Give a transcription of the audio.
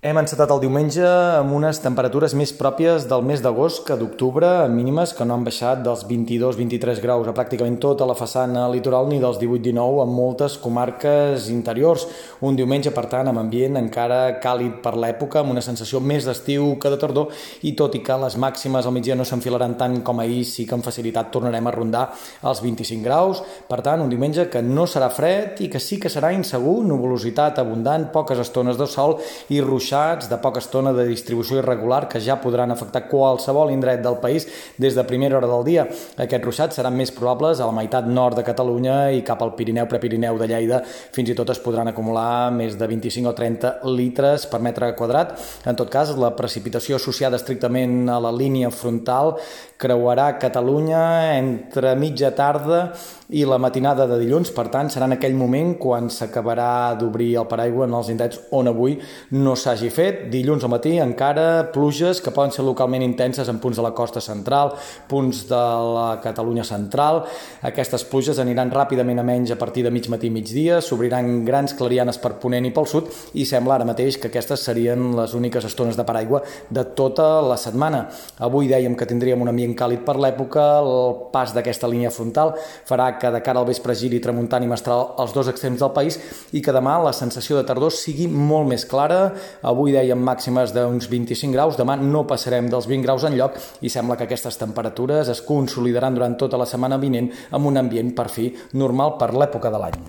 Hem encetat el diumenge amb unes temperatures més pròpies del mes d'agost que d'octubre, mínimes que no han baixat dels 22-23 graus a pràcticament tota la façana litoral ni dels 18-19 en moltes comarques interiors. Un diumenge, per tant, amb ambient encara càlid per l'època, amb una sensació més d'estiu que de tardor i tot i que les màximes al migdia no s'enfilaran tant com ahir, sí que amb facilitat tornarem a rondar els 25 graus. Per tant, un diumenge que no serà fred i que sí que serà insegur, nuvolositat abundant, poques estones de sol i ruixat ruixats de poca estona de distribució irregular que ja podran afectar qualsevol indret del país des de primera hora del dia. Aquests ruixats seran més probables a la meitat nord de Catalunya i cap al Pirineu, Prepirineu de Lleida. Fins i tot es podran acumular més de 25 o 30 litres per metre quadrat. En tot cas, la precipitació associada estrictament a la línia frontal creuarà Catalunya entre mitja tarda i la matinada de dilluns, per tant, serà en aquell moment quan s'acabarà d'obrir el paraigua en els indrets on avui no s'hagi hagi fet. Dilluns al matí encara pluges que poden ser localment intenses en punts de la costa central, punts de la Catalunya central. Aquestes pluges aniran ràpidament a menys a partir de mig matí i migdia, s'obriran grans clarianes per ponent i pel sud i sembla ara mateix que aquestes serien les úniques estones de paraigua de tota la setmana. Avui dèiem que tindríem un ambient càlid per l'època, el pas d'aquesta línia frontal farà que de cara al vespre giri tramuntant i mestral als dos extrems del país i que demà la sensació de tardor sigui molt més clara, Avui dèiem màximes d'uns 25 graus, demà no passarem dels 20 graus en lloc i sembla que aquestes temperatures es consolidaran durant tota la setmana vinent amb un ambient per fi normal per l'època de l'any.